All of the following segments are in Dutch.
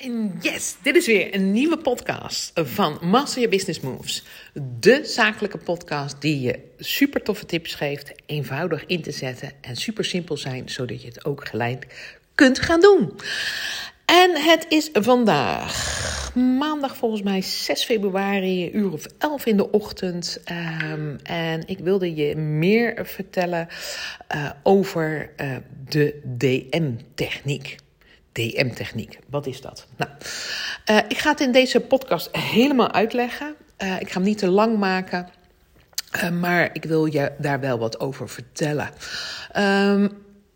En yes, dit is weer een nieuwe podcast van Master Your Business Moves. De zakelijke podcast die je super toffe tips geeft, eenvoudig in te zetten en super simpel zijn, zodat je het ook gelijk kunt gaan doen. En het is vandaag maandag volgens mij 6 februari, uur of 11 in de ochtend. Um, en ik wilde je meer vertellen uh, over uh, de DM-techniek. DM-techniek. Wat is dat? Nou, uh, ik ga het in deze podcast helemaal uitleggen. Uh, ik ga hem niet te lang maken. Uh, maar ik wil je daar wel wat over vertellen. Um,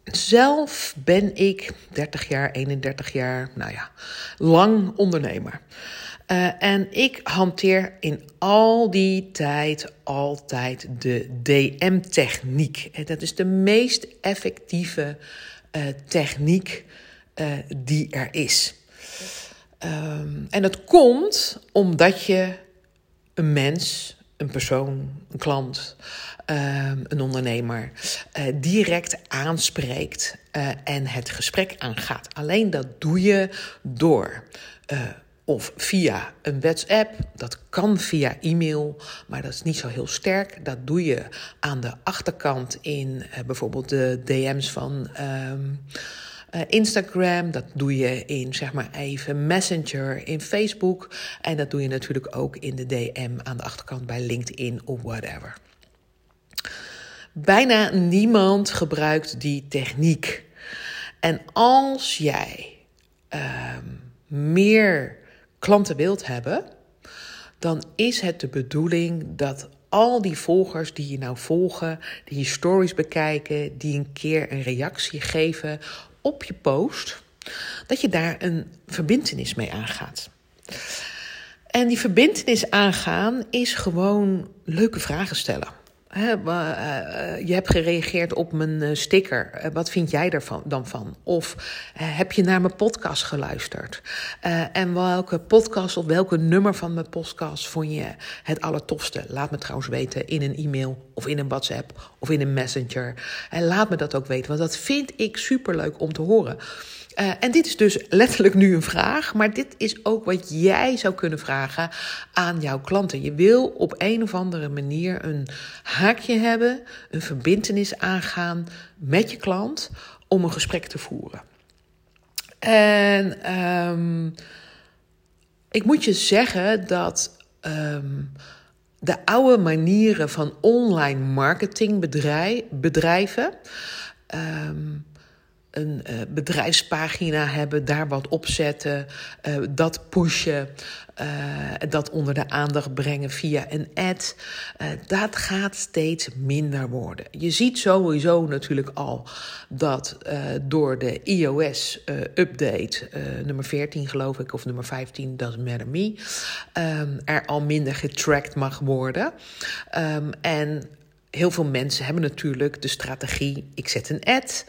zelf ben ik 30 jaar, 31 jaar, nou ja, lang ondernemer. En ik hanteer in al die tijd altijd de DM-techniek. Dat is de meest effectieve techniek uh, die er is. Um, en dat komt omdat je een mens, een persoon, een klant, um, een ondernemer uh, direct aanspreekt uh, en het gesprek aangaat. Alleen dat doe je door. of via een WhatsApp, dat kan via e-mail, maar dat is niet zo heel sterk. Dat doe je aan de achterkant in bijvoorbeeld de DM's van. Um, uh, Instagram, dat doe je in zeg maar even Messenger, in Facebook. En dat doe je natuurlijk ook in de DM aan de achterkant bij LinkedIn of whatever. Bijna niemand gebruikt die techniek. En als jij uh, meer klanten wilt hebben, dan is het de bedoeling dat al die volgers die je nou volgen, die je stories bekijken, die een keer een reactie geven op je post, dat je daar een verbindenis mee aangaat. En die verbindenis aangaan is gewoon leuke vragen stellen. Je hebt gereageerd op mijn sticker. Wat vind jij er dan van? Of heb je naar mijn podcast geluisterd? En welke podcast of welke nummer van mijn podcast vond je het allertofste? Laat me trouwens weten in een e-mail of in een WhatsApp of in een messenger. En laat me dat ook weten, want dat vind ik superleuk om te horen. Uh, en dit is dus letterlijk nu een vraag, maar dit is ook wat jij zou kunnen vragen aan jouw klanten. Je wil op een of andere manier een haakje hebben, een verbindenis aangaan met je klant om een gesprek te voeren. En um, ik moet je zeggen dat um, de oude manieren van online marketing bedrijven. Um, een uh, bedrijfspagina hebben, daar wat opzetten, uh, dat pushen, uh, dat onder de aandacht brengen via een ad. dat gaat steeds minder worden. Je ziet sowieso natuurlijk al dat door de iOS-update, nummer 14 geloof ik, of nummer 15, doesn't matter me, um, er al minder getracked mag worden. Um, en heel veel mensen hebben natuurlijk de strategie: ik zet een ad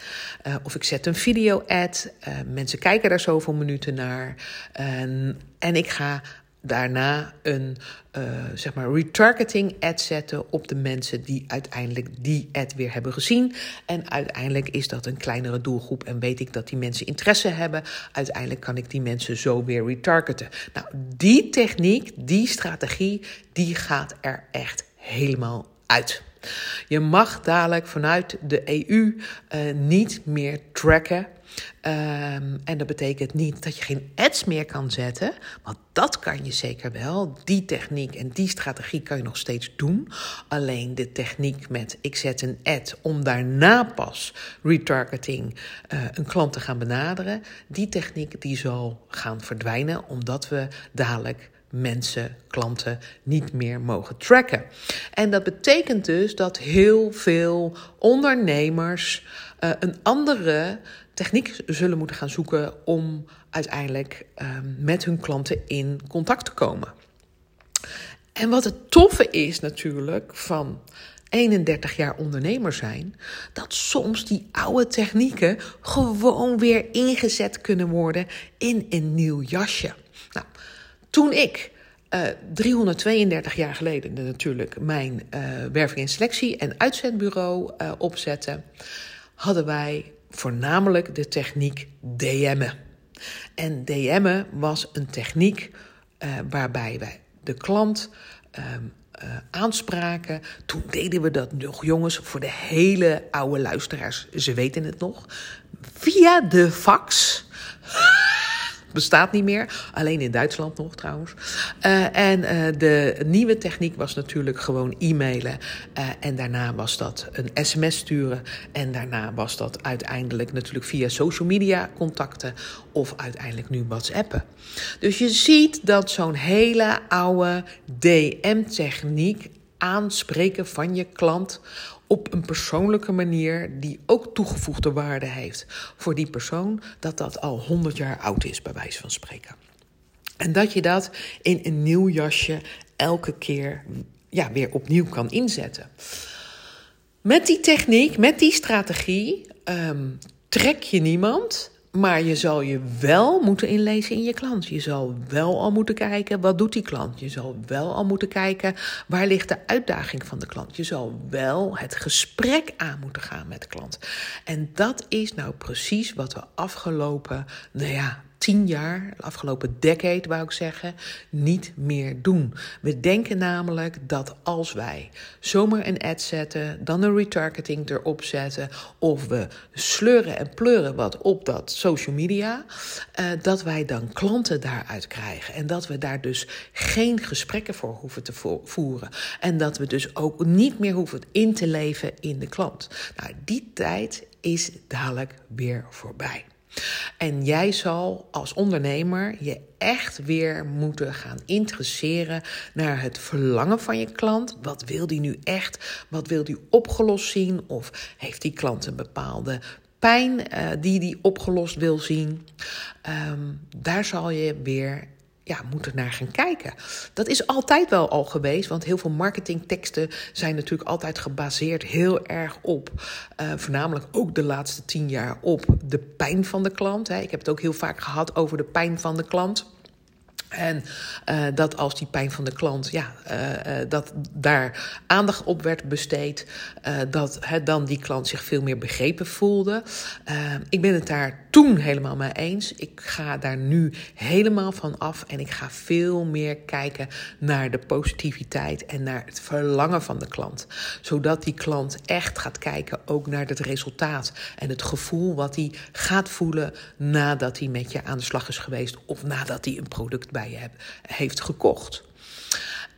uh, of ik zet een video-ad. Uh, mensen kijken daar zoveel minuten naar. En, ik ga daarna een uh, zeg maar retargeting ad zetten op de mensen die uiteindelijk die ad weer hebben gezien. En uiteindelijk is dat een kleinere doelgroep en weet ik dat die mensen interesse hebben. Uiteindelijk kan ik die mensen zo weer retargeten. Nou, die techniek, die strategie, die gaat er echt helemaal uit. Je mag dadelijk vanuit de EU uh, niet meer tracken. Um, en dat betekent niet dat je geen ads meer kan zetten, want dat kan je zeker wel. Die techniek en die strategie kan je nog steeds doen. Alleen de techniek met ik zet een ad om daarna pas retargeting uh, een klant te gaan benaderen, die techniek die zal gaan verdwijnen omdat we dadelijk mensen, klanten niet meer mogen tracken. En dat betekent dus dat heel veel ondernemers uh, een andere techniek zullen moeten gaan zoeken om uiteindelijk uh, met hun klanten in contact te komen. En wat het toffe is natuurlijk van 31 jaar ondernemer zijn, dat soms die oude technieken gewoon weer ingezet kunnen worden in een nieuw jasje. Nou, toen ik uh, 332 jaar geleden natuurlijk mijn uh, werving en selectie en uitzendbureau uh, opzette, hadden wij voornamelijk de techniek DM'en. En DM'en was een techniek waarbij wij de klant uh, aanspraken. Toen deden we dat nog, jongens, voor de hele oude luisteraars. Ze weten het nog. Via de fax bestaat niet meer. Alleen in Duitsland nog trouwens. Uh, en uh, de nieuwe techniek was natuurlijk gewoon e-mailen. Uh, en daarna was dat een sms sturen. En daarna was dat uiteindelijk natuurlijk via social media contacten. Of uiteindelijk nu WhatsAppen. Dus je ziet dat zo'n hele oude DM-techniek aanspreken van je klant op een persoonlijke manier die ook toegevoegde waarde heeft voor die persoon, dat dat al 100 jaar oud is, bij wijze van spreken. En dat je dat in een nieuw jasje elke keer ja, weer opnieuw kan inzetten. Met die techniek, met die strategie, um, trek je niemand maar je zal je wel moeten inlezen in je klant. Je zal wel al moeten kijken, wat doet die klant? Je zal wel al moeten kijken, waar ligt de uitdaging van de klant? Je zal wel het gesprek aan moeten gaan met de klant. En dat is nou precies wat we afgelopen, nou ja, tien jaar, de afgelopen decade wou ik zeggen, niet meer doen. We denken namelijk dat als wij zomaar een ad zetten, dan een retargeting erop zetten, of we sleuren en pleuren wat op dat social media, uh, dat wij dan klanten daaruit krijgen. En dat we daar dus geen gesprekken voor hoeven te voeren. En dat we dus ook niet meer hoeven in te leven in de klant. Nou, die tijd is dadelijk weer voorbij. En jij zal als ondernemer je echt weer moeten gaan interesseren naar het verlangen van je klant. Wat wil die nu echt? Wat wil die opgelost zien? Of heeft die klant een bepaalde pijn uh, die die opgelost wil zien? Um, daar zal je weer ja, moeten naar gaan kijken. Dat is altijd wel al geweest, want heel veel marketingteksten zijn natuurlijk altijd gebaseerd heel erg op, uh, voornamelijk ook de laatste tien jaar, op de pijn van de klant. Hè. Ik heb het ook heel vaak gehad over de pijn van de klant. En uh, dat als die pijn van de klant, ja, uh, dat daar aandacht op werd besteed, dat dan die klant zich veel meer begrepen voelde. ik ben het daar toen helemaal mee eens. Ik ga daar nu helemaal van af en ik ga veel meer kijken naar de positiviteit en naar het verlangen van de klant. Zodat die klant echt gaat kijken ook naar het resultaat en het gevoel wat hij gaat voelen nadat hij met je aan de slag is geweest of nadat hij een product bij je heeft gekocht.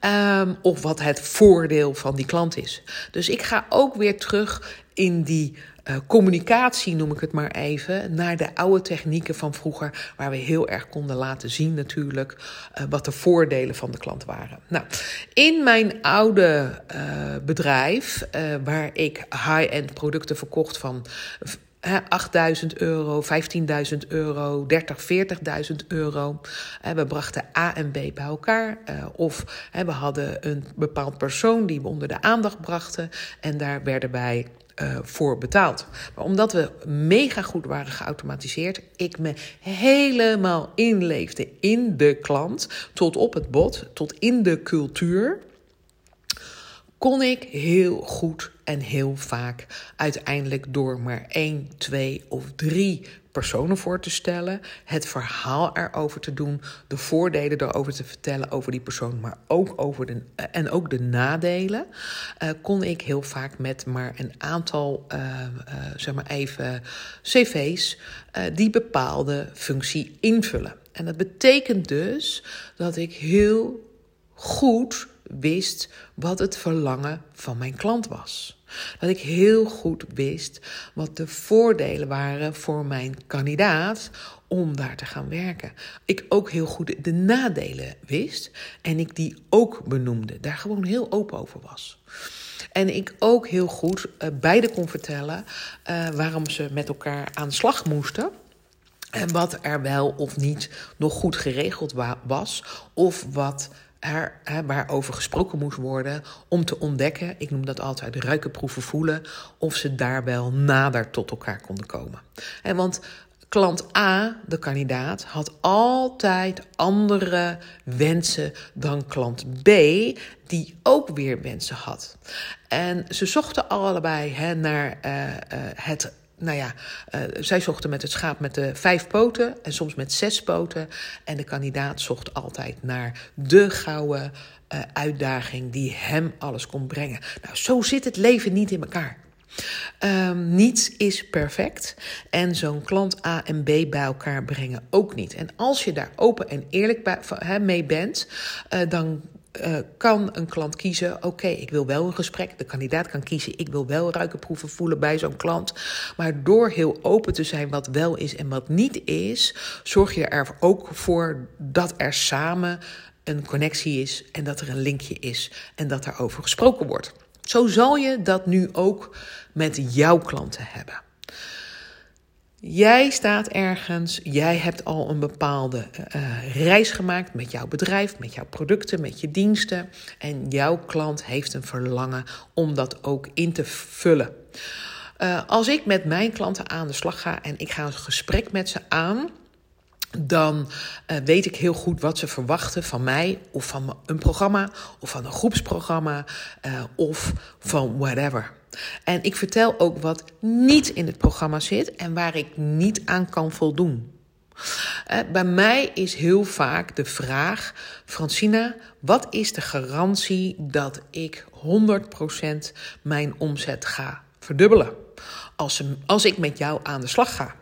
Um, of wat het voordeel van die klant is. Dus ik ga ook weer terug in die uh, communicatie, noem ik het maar even, naar de oude technieken van vroeger, waar we heel erg konden laten zien natuurlijk uh, wat de voordelen van de klant waren. Nou, in mijn oude uh, bedrijf, waar ik high-end producten verkocht van 8.000 euro, 15.000 euro, 30, 40.000 euro. We brachten A en B bij elkaar. Eh, of we hadden een bepaald persoon die we onder de aandacht brachten. En daar werden wij uh, voor betaald. Maar omdat we mega goed waren geautomatiseerd, ik me helemaal inleefde in de klant, tot op het bot, tot in de cultuur, kon ik heel goed en heel vaak uiteindelijk door maar één, twee of drie personen voor te stellen, het verhaal erover te doen, de voordelen erover te vertellen over die persoon, maar ook over de, en ook de nadelen, uh, kon ik heel vaak met maar een aantal, uh, zeg maar even, cv's die bepaalde functie invullen. En dat betekent dus dat ik heel goed wist wat het verlangen van mijn klant was. Dat ik heel goed wist wat de voordelen waren voor mijn kandidaat om daar te gaan werken. Ik ook heel goed de nadelen wist en ik die ook benoemde, daar gewoon heel open over was. En ik ook heel goed uh, beide kon vertellen uh, waarom ze met elkaar aan de slag moesten. En wat er wel of niet nog goed geregeld was, of wat er, waarover gesproken moest worden om te ontdekken, ik noem dat altijd ruiken, proeven, voelen, of ze daar wel nader tot elkaar konden komen. En want klant A, de kandidaat, had altijd andere wensen dan klant B, die ook weer wensen had. En ze zochten allebei hè, naar uh, uh, het nou ja, uh, zij zochten met het schaap met de vijf poten en soms met zes poten. En de kandidaat zocht altijd naar de gouden uh, uitdaging die hem alles kon brengen. Nou, zo zit het leven niet in elkaar. Um, niets is perfect en zo'n klant A en B bij elkaar brengen ook niet. En als je daar open en eerlijk bij, he, mee bent, uh, dan uh, kan een klant kiezen: oké, ik wil wel een gesprek. De kandidaat kan kiezen: ik wil wel ruiken, proeven, voelen bij zo'n klant. Maar door heel open te zijn wat wel is en wat niet is, zorg je er ook voor dat er samen een connectie is en dat er een linkje is en dat er over gesproken wordt. Zo zal je dat nu ook met jouw klanten hebben. Jij staat ergens, jij hebt al een bepaalde uh, reis gemaakt met jouw bedrijf, met jouw producten, met je diensten. En jouw klant heeft een verlangen om dat ook in te vullen. Uh, als ik met mijn klanten aan de slag ga en ik ga een gesprek met ze aan, dan uh, weet ik heel goed wat ze verwachten van mij of van een programma of van een groepsprogramma uh, of van whatever. En ik vertel ook wat niet in het programma zit en waar ik niet aan kan voldoen. Uh, bij mij is heel vaak de vraag, Francina, wat is de garantie dat ik 100% mijn omzet ga verdubbelen als, als ik met jou aan de slag ga?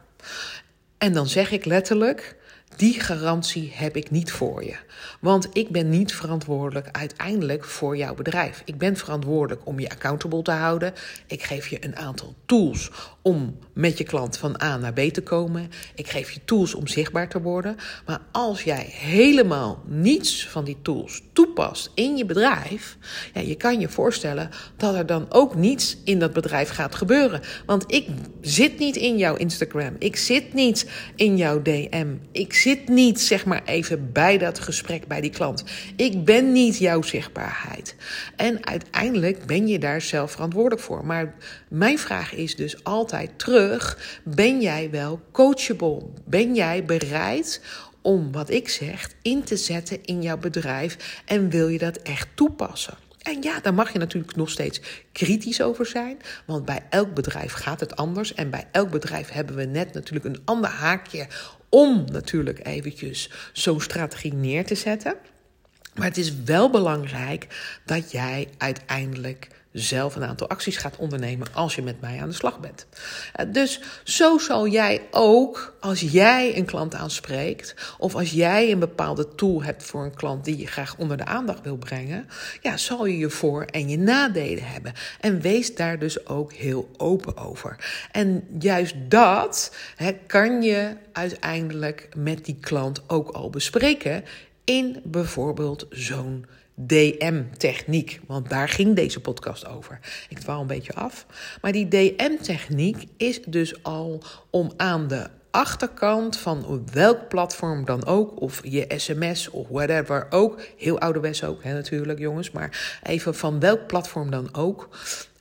En dan zeg ik letterlijk: die garantie heb ik niet voor je. Want ik ben niet verantwoordelijk uiteindelijk voor jouw bedrijf. Ik ben verantwoordelijk om je accountable te houden. Ik geef je een aantal tools om met je klant van A naar B te komen. Ik geef je tools om zichtbaar te worden. Maar als jij helemaal niets van die tools toepast in je bedrijf, ja, je kan je voorstellen dat er dan ook niets in dat bedrijf gaat gebeuren. Want ik zit niet in jouw Instagram. Ik zit niet in jouw DM. Ik zit niet, zeg maar, even bij dat gesprek bij die klant. Ik ben niet jouw zichtbaarheid. En uiteindelijk ben je daar zelf verantwoordelijk voor. Maar mijn vraag is dus altijd terug: ben jij wel coachable? Ben jij bereid om wat ik zeg in te zetten in jouw bedrijf en wil je dat echt toepassen? En ja, daar mag je natuurlijk nog steeds kritisch over zijn. Want bij elk bedrijf gaat het anders. En bij elk bedrijf hebben we net natuurlijk een ander haakje om natuurlijk eventjes zo'n strategie neer te zetten. Maar het is wel belangrijk dat jij uiteindelijk zelf een aantal acties gaat ondernemen als je met mij aan de slag bent. Eh, dus zo zal jij ook, als jij een klant aanspreekt, of als jij een bepaalde tool hebt voor een klant die je graag onder de aandacht wil brengen, ja, zal je je voor- en je nadelen hebben. En wees daar dus ook heel open over. En juist dat kan je uiteindelijk met die klant ook al bespreken in bijvoorbeeld zo'n DM-techniek. Want daar ging deze podcast over. Ik dwaal een beetje af. Maar die DM-techniek is dus al om aan de achterkant van welk platform dan ook, of je sms of whatever ook, heel ouderwets ook hè, natuurlijk jongens, maar even van welk platform dan ook,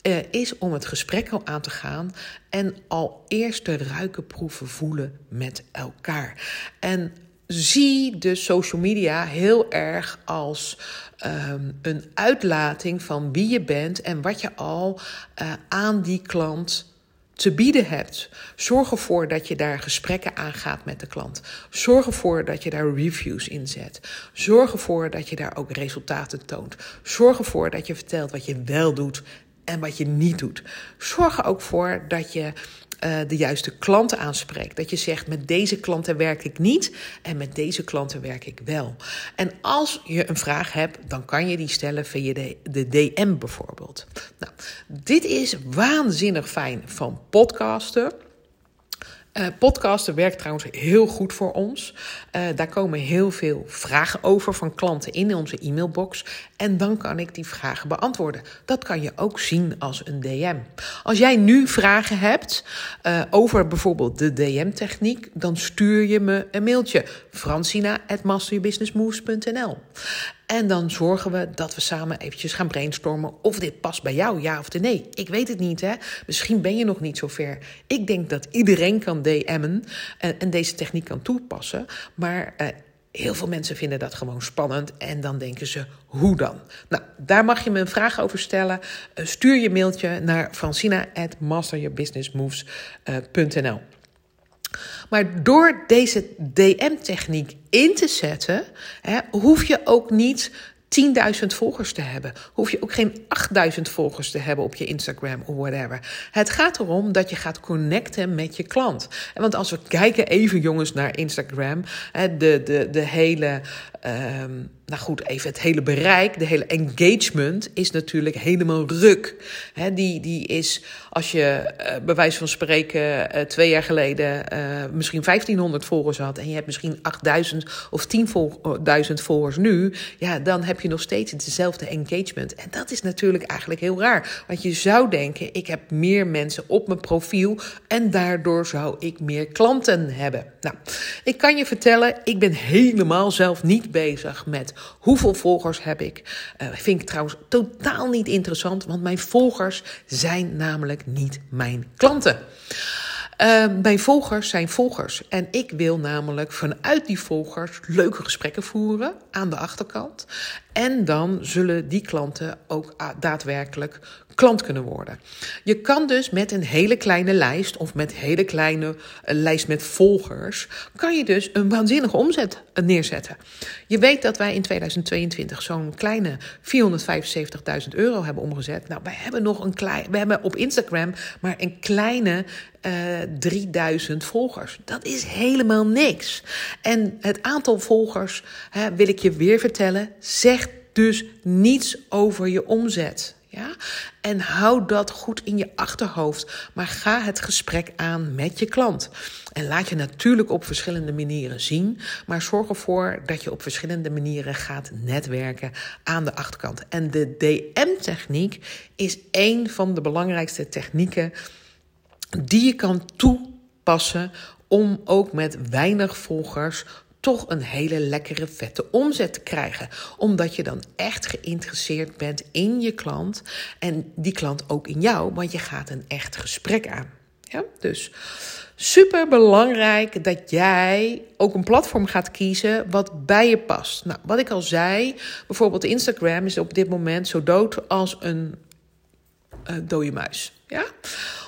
uh, is om het gesprek al aan te gaan en al eerst te ruiken, proeven, voelen met elkaar. En zie de social media heel erg als um, een uitlating van wie je bent en wat je al uh, aan die klant te bieden hebt. Zorg ervoor dat je daar gesprekken aangaat met de klant. Zorg ervoor dat je daar reviews in zet. Zorg ervoor dat je daar ook resultaten toont. Zorg ervoor dat je vertelt wat je wel doet en wat je niet doet. Zorg er ook voor dat je uh, de juiste klanten aanspreekt. Dat je zegt, met deze klanten werk ik niet en met deze klanten werk ik wel. En als je een vraag hebt, dan kan je die stellen via de, de DM bijvoorbeeld. Nou, dit is waanzinnig fijn van podcasten. Uh, podcasten werkt trouwens heel goed voor ons. Uh, daar komen heel veel vragen over van klanten in onze e-mailbox. En dan kan ik die vragen beantwoorden. Dat kan je ook zien als een DM. Als jij nu vragen hebt uh, over bijvoorbeeld de DM-techniek, dan stuur je me een mailtje. francina.masteryourbusinessmoves.nl en dan zorgen we dat we samen eventjes gaan brainstormen of dit past bij jou, ja of nee. Ik weet het niet, hè. Misschien ben je nog niet zo ver. Ik denk dat iedereen kan DM'en en, en deze techniek kan toepassen. Maar uh, Heel veel mensen vinden dat gewoon spannend en dan denken ze, hoe dan? Nou, daar mag je me een vraag over stellen. Uh, stuur je mailtje naar francina.masteryourbusinessmoves.nl maar door deze DM-techniek in te zetten, hè, hoef je ook niet 10.000 volgers te hebben. Hoef je ook geen 8.000 volgers te hebben op je Instagram of whatever. Het gaat erom dat je gaat connecten met je klant. En want als we kijken even jongens naar Instagram, de, de, de hele Um, nou goed, even het hele bereik, de hele engagement is natuurlijk helemaal ruk. Die, die is, als je uh, bij wijze van spreken uh, twee jaar geleden uh, misschien 1500 volgers had en je hebt misschien 8000 of 10.000 volgers nu, ja, dan heb je nog steeds dezelfde engagement. En dat is natuurlijk eigenlijk heel raar. Want je zou denken, ik heb meer mensen op mijn profiel en daardoor zou ik meer klanten hebben. Nou, ik kan je vertellen, ik ben helemaal zelf niet bezig met hoeveel volgers heb ik. Uh, vind ik trouwens totaal niet interessant, want mijn volgers zijn namelijk niet mijn klanten. Uh, mijn volgers zijn volgers. En ik wil namelijk vanuit die volgers leuke gesprekken voeren aan de achterkant. En dan zullen die klanten ook daadwerkelijk klant kunnen worden. Je kan dus met een hele kleine lijst of met hele kleine lijst met volgers, kan je dus een waanzinnige omzet uh, neerzetten. Je weet dat wij in 2022 zo'n kleine 475.000 euro hebben omgezet. Nou, wij hebben nog een klein, we hebben op Instagram maar een kleine uh, 3000 volgers. Dat is helemaal niks. En het aantal volgers, hè, wil ik je weer vertellen, zegt dus niets over je omzet. Ja? En hou dat goed in je achterhoofd. Maar ga het gesprek aan met je klant. En laat je natuurlijk op verschillende manieren zien. Maar zorg ervoor dat je op verschillende manieren gaat netwerken aan de achterkant. En de DM-techniek is een van de belangrijkste technieken die je kan toepassen om ook met weinig volgers toch een hele lekkere vette omzet te krijgen. Omdat je dan echt geïnteresseerd bent in je klant en die klant ook in jou, want je gaat een echt gesprek aan. Ja, dus super belangrijk dat jij ook een platform gaat kiezen wat bij je past. Nou, wat ik al zei, bijvoorbeeld Instagram is op dit moment zo dood als een dode muis. Ja?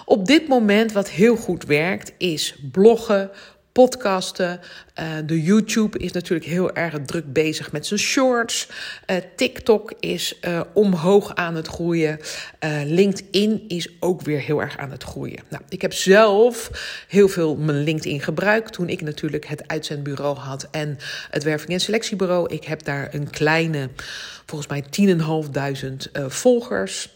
Op dit moment wat heel goed werkt is bloggen, podcasten. Uh, de YouTube is natuurlijk heel erg druk bezig met zijn shorts. Uh, TikTok is uh, omhoog aan het groeien. LinkedIn is ook weer heel erg aan het groeien. Nou, ik heb zelf heel veel mijn LinkedIn gebruikt toen ik natuurlijk het uitzendbureau had en het werving- en selectiebureau. Ik heb daar een kleine, volgens mij 10.500 volgers.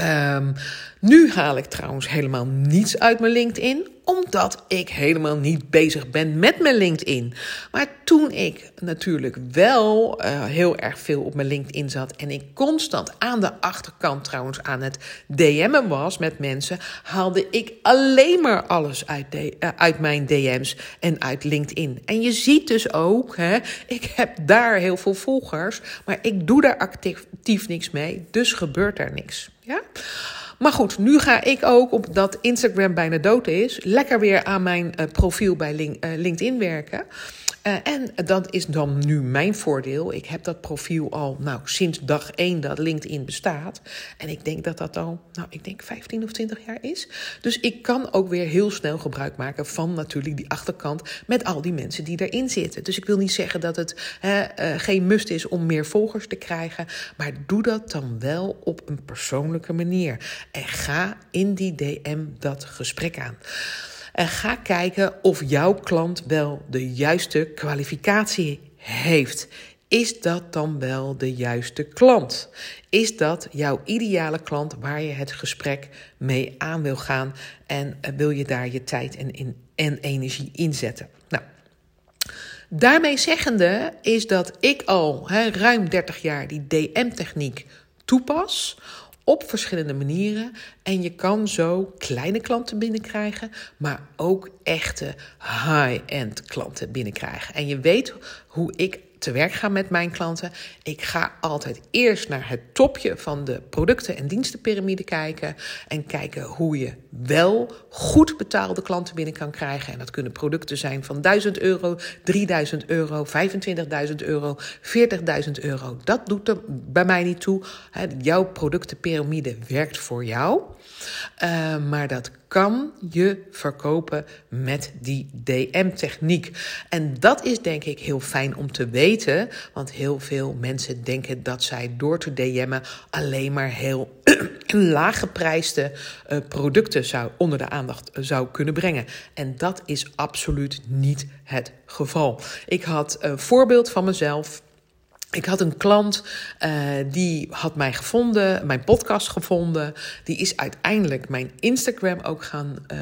Um, nu haal ik trouwens helemaal niets uit mijn LinkedIn, omdat ik helemaal niet bezig ben met mijn LinkedIn. Maar toen ik natuurlijk wel uh, heel erg veel op mijn LinkedIn zat en ik constant aan de achterkant trouwens aan het DM'en was met mensen, haalde ik alleen maar alles uit, de, uh, uit mijn DM's en uit LinkedIn. En je ziet dus ook, hè, ik heb daar heel veel volgers, maar ik doe daar actief niks mee, dus gebeurt er niks. Ja? Maar goed, nu ga ik ook, omdat Instagram bijna dood is, lekker weer aan mijn uh, profiel bij uh, LinkedIn werken. Uh, en dat is dan nu mijn voordeel. Ik heb dat profiel al nou, sinds dag één dat LinkedIn bestaat. En ik denk dat dat al, nou, ik denk 15 of 20 jaar is. Dus ik kan ook weer heel snel gebruik maken van natuurlijk die achterkant met al die mensen die erin zitten. Dus ik wil niet zeggen dat het uh, geen must is om meer volgers te krijgen. Maar doe dat dan wel op een persoonlijke manier. En ga in die DM dat gesprek aan. En ga kijken of jouw klant wel de juiste kwalificatie heeft. Is dat dan wel de juiste klant? Is dat jouw ideale klant waar je het gesprek mee aan wil gaan en wil je daar je tijd en, in, en energie inzetten? Nou, daarmee zeggende is dat ik al ruim 30 jaar die DM-techniek toepas op verschillende manieren. En je kan zo kleine klanten binnenkrijgen, maar ook echte high-end klanten binnenkrijgen. En je weet hoe ik te werk ga met mijn klanten. Ik ga altijd eerst naar het topje van de producten- en dienstenpyramide kijken. En kijken hoe je wel goed betaalde klanten binnen kan krijgen. En dat kunnen producten zijn van 1000 euro, 3000 euro, 25.000 euro, 40.000 euro. Dat doet er bij mij niet toe. Jouw productenpyramide werkt voor jou. Uh, maar dat kan je verkopen met die DM-techniek. En dat is denk ik heel fijn om te weten, want heel veel mensen denken dat zij door te DM'en alleen maar heel laaggeprijsde uh, producten zou, onder de aandacht zou kunnen brengen. En dat is absoluut niet het geval. Ik had een voorbeeld van mezelf. Ik had een klant uh, die had mij gevonden, mijn podcast gevonden. Die is uiteindelijk mijn Instagram ook gaan uh,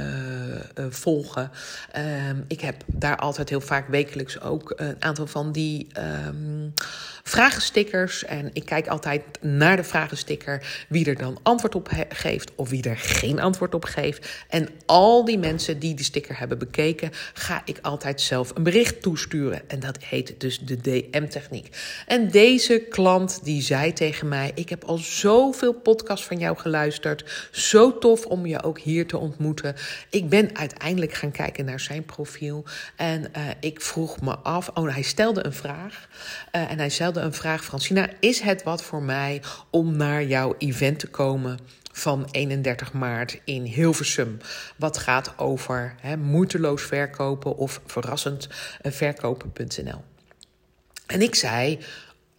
uh, volgen. ik heb daar altijd heel vaak wekelijks ook een aantal van die um, vragenstickers. En ik kijk altijd naar de vragensticker wie er dan antwoord op geeft of wie er geen antwoord op geeft. En al die mensen die die sticker hebben bekeken, ga ik altijd zelf een bericht toesturen. En dat heet dus de DM-techniek. En deze klant die zei tegen mij: Ik heb al zoveel podcasts van jou geluisterd. Zo tof om je ook hier te ontmoeten. Ik ben uiteindelijk gaan kijken naar zijn profiel. En uh, ik vroeg me af. Oh, hij stelde een vraag. Uh, en hij stelde een vraag, Francina. Is het wat voor mij om naar jouw event te komen? van 31 maart in Hilversum. Wat gaat over moeiteloos verkopen of verrassend uh, verkopen.nl. En ik zei.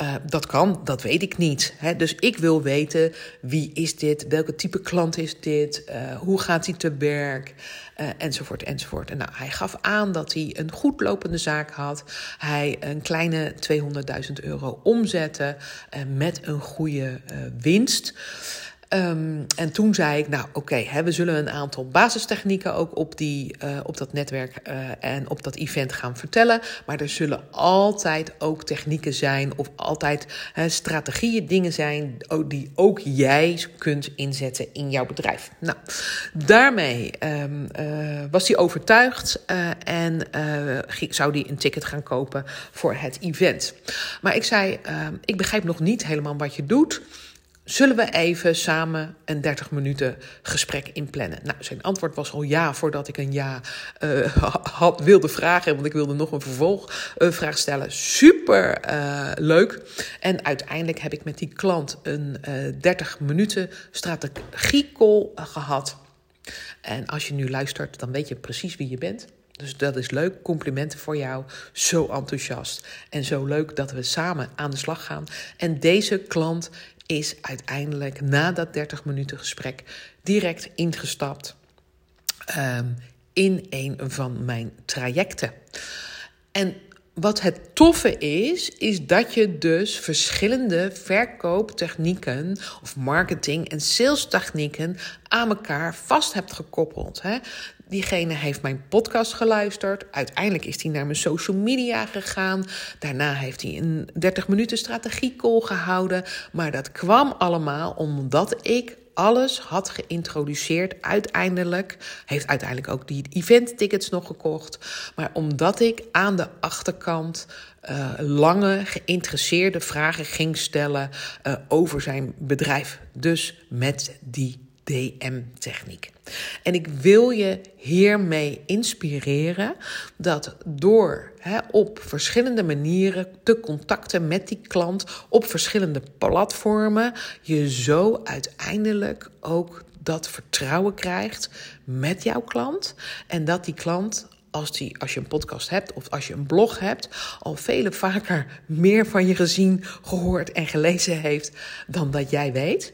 Uh, dat kan, dat weet ik niet. Hè? Dus ik wil weten wie is dit, welke type klant is dit, uh, hoe gaat hij te werk, uh, enzovoort, enzovoort. En nou, hij gaf aan dat hij een goed lopende zaak had. Hij een kleine 200.000 euro omzette met een goede winst. Um, en toen zei ik, nou oké, we zullen een aantal basistechnieken ook op, die, uh, op dat netwerk uh, en op dat event gaan vertellen. Maar er zullen altijd ook technieken zijn of altijd strategieën, dingen zijn die ook jij kunt inzetten in jouw bedrijf. Nou, daarmee um, was hij overtuigd en zou hij een ticket gaan kopen voor het event. Maar ik zei, ik begrijp nog niet helemaal wat je doet. Zullen we even samen een 30 minuten gesprek inplannen? Nou, zijn antwoord was al ja voordat ik een ja uh, had, wilde vragen. Want ik wilde nog een vervolgvraag uh, stellen. Super uh, leuk. En uiteindelijk heb ik met die klant een 30 minuten strategiecall gehad. En als je nu luistert, dan weet je precies wie je bent. Dus dat is leuk. Complimenten voor jou. Zo enthousiast. En zo leuk dat we samen aan de slag gaan. En deze klant is uiteindelijk na dat 30 minuten gesprek direct ingestapt um, in een van mijn trajecten. En wat het toffe is, is dat je dus verschillende verkooptechnieken of marketing- en sales technieken aan elkaar vast hebt gekoppeld. Hè? Diegene heeft mijn podcast geluisterd. Uiteindelijk is hij naar mijn social media gegaan. Daarna heeft hij een 30 minuten strategiecall gehouden. Maar dat kwam allemaal omdat ik alles had geïntroduceerd. Uiteindelijk heeft uiteindelijk ook die event-tickets nog gekocht. Maar omdat ik aan de achterkant uh, lange geïnteresseerde vragen ging stellen uh, over zijn bedrijf. Dus met die DM-techniek. En ik wil je hiermee inspireren dat door op verschillende manieren te contacten met die klant op verschillende platformen, je zo uiteindelijk ook dat vertrouwen krijgt met jouw klant. En dat die klant als, die, als je een podcast hebt of als je een blog hebt, al vele vaker meer van je gezien, gehoord en gelezen heeft dan dat jij weet.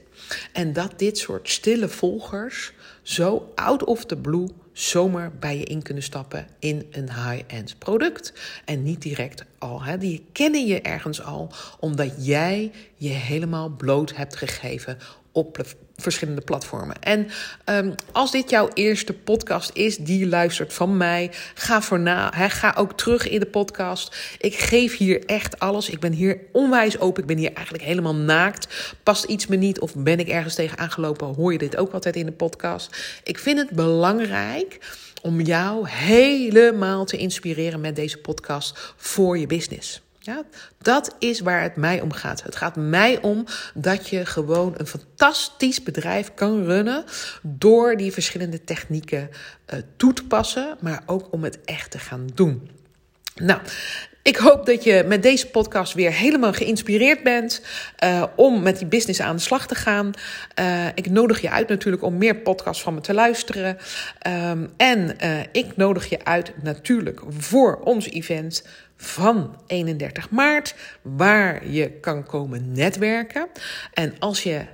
En dat dit soort stille volgers zo out of the blue zomaar bij je in kunnen stappen in een high-end product. En niet direct al. Hè. Die kennen je ergens al, omdat jij je helemaal bloot hebt gegeven op verschillende platformen. En um, als dit jouw eerste podcast is die luistert van mij, ga voor na. Ga ook terug in de podcast. Ik geef hier echt alles. Ik ben hier onwijs open. Ik ben hier eigenlijk helemaal naakt. Past iets me niet of ben ik ergens tegen aangelopen? Hoor je dit ook altijd in de podcast? Ik vind het belangrijk om jou helemaal te inspireren met deze podcast voor je business. Ja, dat is waar het mij om gaat. Het gaat mij om dat je gewoon een fantastisch bedrijf kan runnen door die verschillende technieken uh, toe te passen, maar ook om het echt te gaan doen. Nou, ik hoop dat je met deze podcast weer helemaal geïnspireerd bent uh, om met die business aan de slag te gaan. Uh, ik nodig je uit natuurlijk om meer podcasts van me te luisteren. Um, en ik nodig je uit natuurlijk voor ons event van 31 maart, waar je kan komen netwerken. En als je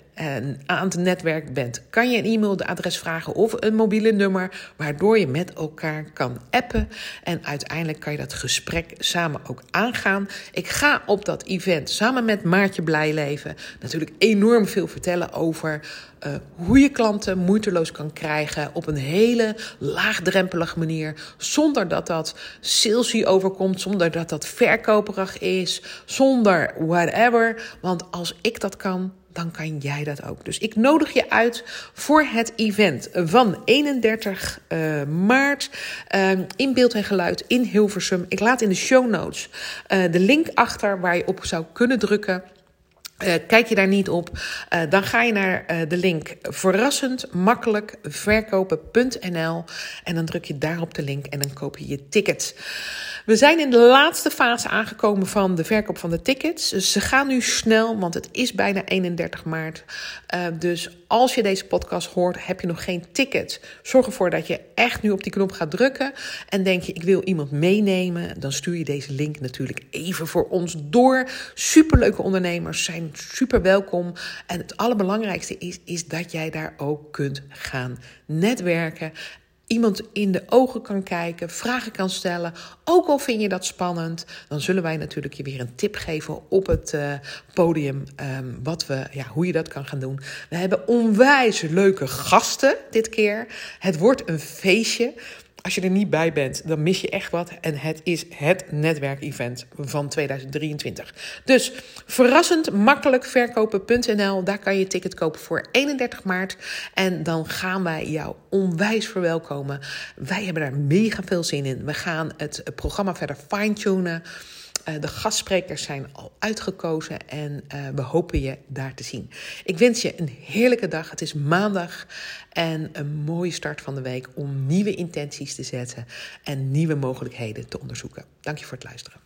aan het netwerk bent, kan je een e-mailadres vragen of een mobiele nummer, waardoor je met elkaar kan appen. En uiteindelijk kan je dat gesprek samen ook aangaan. Ik ga op dat event samen met Maartje Blijleven natuurlijk enorm veel vertellen over uh, hoe je klanten moeiteloos kan krijgen op een hele laagdrempelige manier, zonder dat dat salesy overkomt, zonder dat dat verkoperig is, zonder whatever. Want als ik dat kan, dan kan jij dat ook. Dus ik nodig je uit voor het event van 31 uh, eh, maart uh, in beeld en geluid in Hilversum. Ik laat in de show notes uh, de link achter waar je op zou kunnen drukken. Uh, kijk je daar niet op, uh, dan ga je naar uh, de link verrassend makkelijk verkopen.nl en dan druk je daarop de link en dan koop je je ticket. We zijn in de laatste fase aangekomen van de verkoop van de tickets. Dus ze gaan nu snel, want het is bijna 31 maart. Dus als je deze podcast hoort, heb je nog geen ticket. Zorg ervoor dat je echt nu op die knop gaat drukken. En denk je, ik wil iemand meenemen. Dan stuur je deze link natuurlijk even voor ons door. Superleuke ondernemers zijn super welkom. En het allerbelangrijkste is, is dat jij daar ook kunt gaan netwerken iemand in de ogen kan kijken, vragen kan stellen. Ook al vind je dat spannend, dan zullen wij natuurlijk je weer een tip geven op het uh, podium. Um, wat we, ja, hoe je dat kan gaan doen. We hebben onwijs leuke gasten dit keer. Het wordt een feestje. Als je er niet bij bent, dan mis je echt wat. En het is het netwerkevent van 2023. Dus verrassend makkelijk verkopen.nl. Daar kan je ticket kopen voor 31 maart. En dan gaan wij jou onwijs verwelkomen. Wij hebben daar mega veel zin in. We gaan het programma verder fine-tunen. Uh, de gastsprekers zijn al uitgekozen en uh, we hopen je daar te zien. Ik wens je een heerlijke dag. Het is maandag en een mooie start van de week om nieuwe intenties te zetten en nieuwe mogelijkheden te onderzoeken. Dank je voor het luisteren.